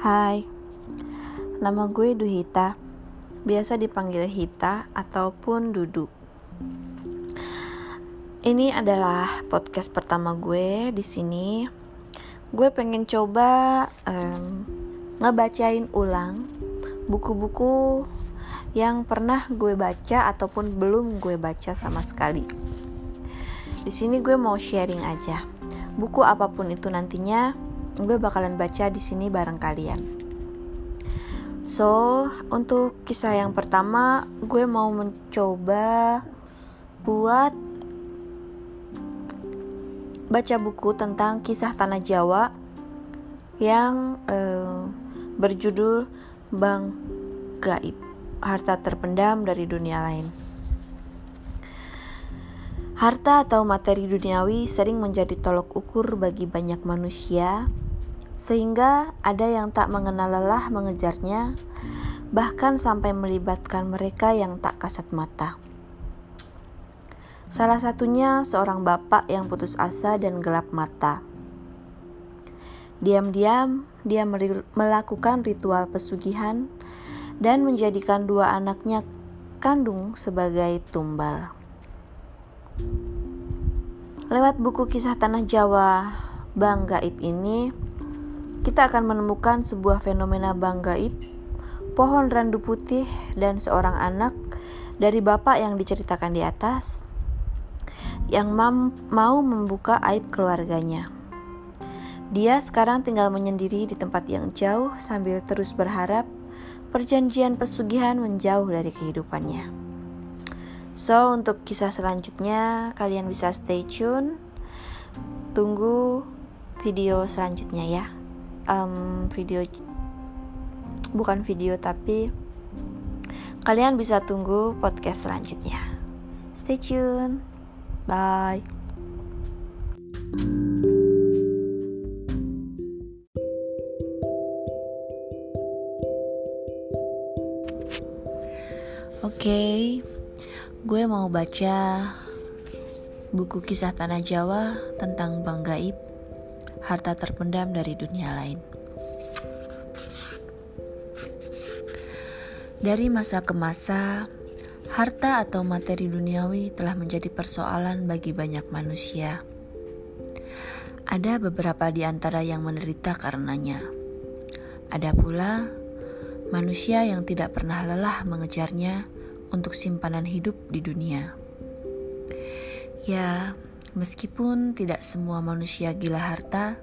Hai, nama gue Duhita, biasa dipanggil Hita ataupun Dudu. Ini adalah podcast pertama gue di sini. Gue pengen coba um, ngebacain ulang buku-buku yang pernah gue baca ataupun belum gue baca sama sekali. Di sini gue mau sharing aja. Buku apa pun itu nantinya gue bakalan baca di sini bareng kalian. So, untuk kisah yang pertama, gue mau mencoba buat baca buku tentang kisah tanah Jawa yang uh, berjudul Bang Gaib, harta terpendam dari dunia lain. Harta atau materi duniawi sering menjadi tolok ukur bagi banyak manusia sehingga ada yang tak mengenal lelah mengejarnya, bahkan sampai melibatkan mereka yang tak kasat mata. Salah satunya seorang bapak yang putus asa dan gelap mata. Diam-diam, dia melakukan ritual pesugihan dan menjadikan dua anaknya kandung sebagai tumbal. Lewat buku kisah tanah Jawa Bang Gaib ini, kita akan menemukan sebuah fenomena bang gaib, pohon randu putih, dan seorang anak dari bapak yang diceritakan di atas yang mau membuka aib keluarganya. Dia sekarang tinggal menyendiri di tempat yang jauh sambil terus berharap perjanjian pesugihan menjauh dari kehidupannya. So, untuk kisah selanjutnya, kalian bisa stay tune. Tunggu video selanjutnya ya um, video bukan video tapi kalian bisa tunggu podcast selanjutnya. Stay tune. Bye. Oke, okay, gue mau baca buku kisah tanah Jawa tentang Bang Gaib harta terpendam dari dunia lain. Dari masa ke masa, harta atau materi duniawi telah menjadi persoalan bagi banyak manusia. Ada beberapa di antara yang menderita karenanya. Ada pula manusia yang tidak pernah lelah mengejarnya untuk simpanan hidup di dunia. Ya, Meskipun tidak semua manusia gila harta,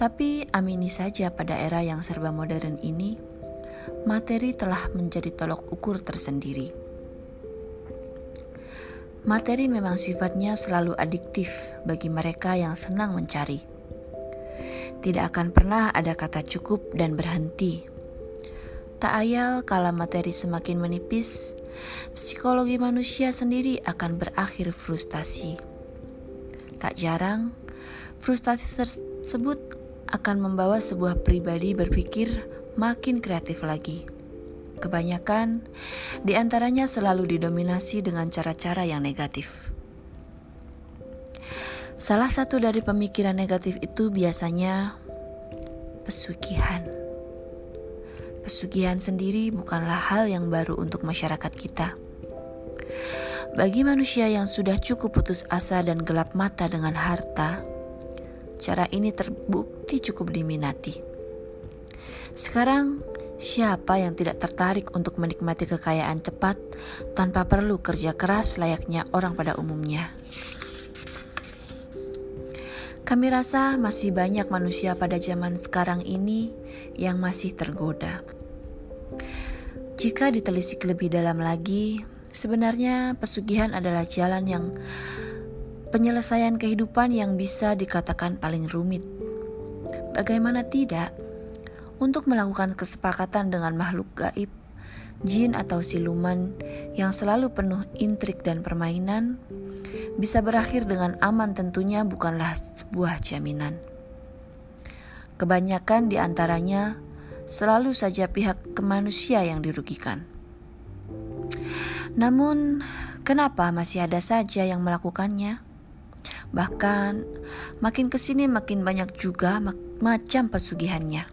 tapi amini saja pada era yang serba modern ini, materi telah menjadi tolok ukur tersendiri. Materi memang sifatnya selalu adiktif bagi mereka yang senang mencari. Tidak akan pernah ada kata cukup dan berhenti. Tak ayal kala materi semakin menipis, psikologi manusia sendiri akan berakhir frustasi Tak jarang, frustasi tersebut akan membawa sebuah pribadi berpikir makin kreatif lagi. Kebanyakan di antaranya selalu didominasi dengan cara-cara yang negatif. Salah satu dari pemikiran negatif itu biasanya pesugihan. Pesugihan sendiri bukanlah hal yang baru untuk masyarakat kita. Bagi manusia yang sudah cukup putus asa dan gelap mata dengan harta, cara ini terbukti cukup diminati. Sekarang, siapa yang tidak tertarik untuk menikmati kekayaan cepat tanpa perlu kerja keras layaknya orang pada umumnya? Kami rasa masih banyak manusia pada zaman sekarang ini yang masih tergoda. Jika ditelisik lebih dalam lagi, Sebenarnya pesugihan adalah jalan yang penyelesaian kehidupan yang bisa dikatakan paling rumit. Bagaimana tidak? Untuk melakukan kesepakatan dengan makhluk gaib, jin atau siluman yang selalu penuh intrik dan permainan, bisa berakhir dengan aman tentunya bukanlah sebuah jaminan. Kebanyakan di antaranya selalu saja pihak kemanusia yang dirugikan. Namun, kenapa masih ada saja yang melakukannya? Bahkan, makin ke sini makin banyak juga macam pesugihannya.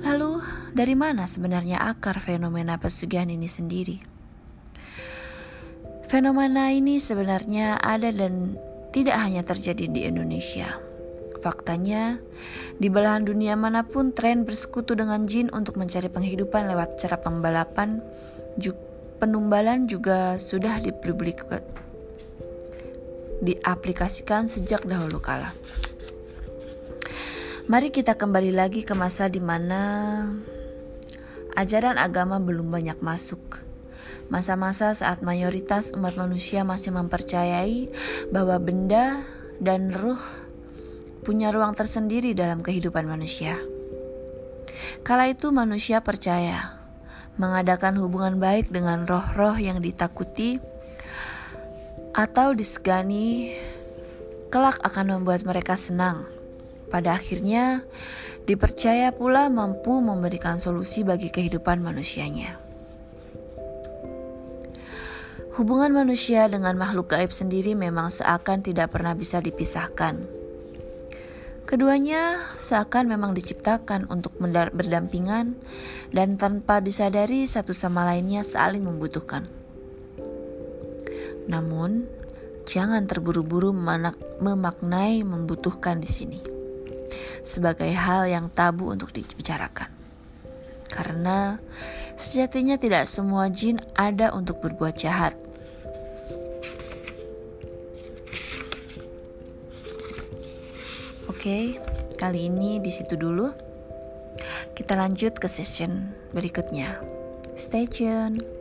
Lalu, dari mana sebenarnya akar fenomena pesugihan ini sendiri? Fenomena ini sebenarnya ada dan tidak hanya terjadi di Indonesia. Faktanya, di belahan dunia mana pun tren bersekutu dengan jin untuk mencari penghidupan lewat cara pembalapan, penumbalan juga sudah dipublik diaplikasikan sejak dahulu kala. Mari kita kembali lagi ke masa di mana ajaran agama belum banyak masuk. Masa-masa saat mayoritas umat manusia masih mempercayai bahwa benda dan ruh punya ruang tersendiri dalam kehidupan manusia. Kala itu manusia percaya mengadakan hubungan baik dengan roh-roh yang ditakuti atau disegani kelak akan membuat mereka senang pada akhirnya dipercaya pula mampu memberikan solusi bagi kehidupan manusianya. Hubungan manusia dengan makhluk gaib sendiri memang seakan tidak pernah bisa dipisahkan. Keduanya seakan memang diciptakan untuk berdampingan dan tanpa disadari satu sama lainnya saling membutuhkan. Namun, jangan terburu-buru memaknai membutuhkan di sini sebagai hal yang tabu untuk dibicarakan. Karena sejatinya tidak semua jin ada untuk berbuat jahat. Oke, kali ini di situ dulu. Kita lanjut ke session berikutnya. Stay tune.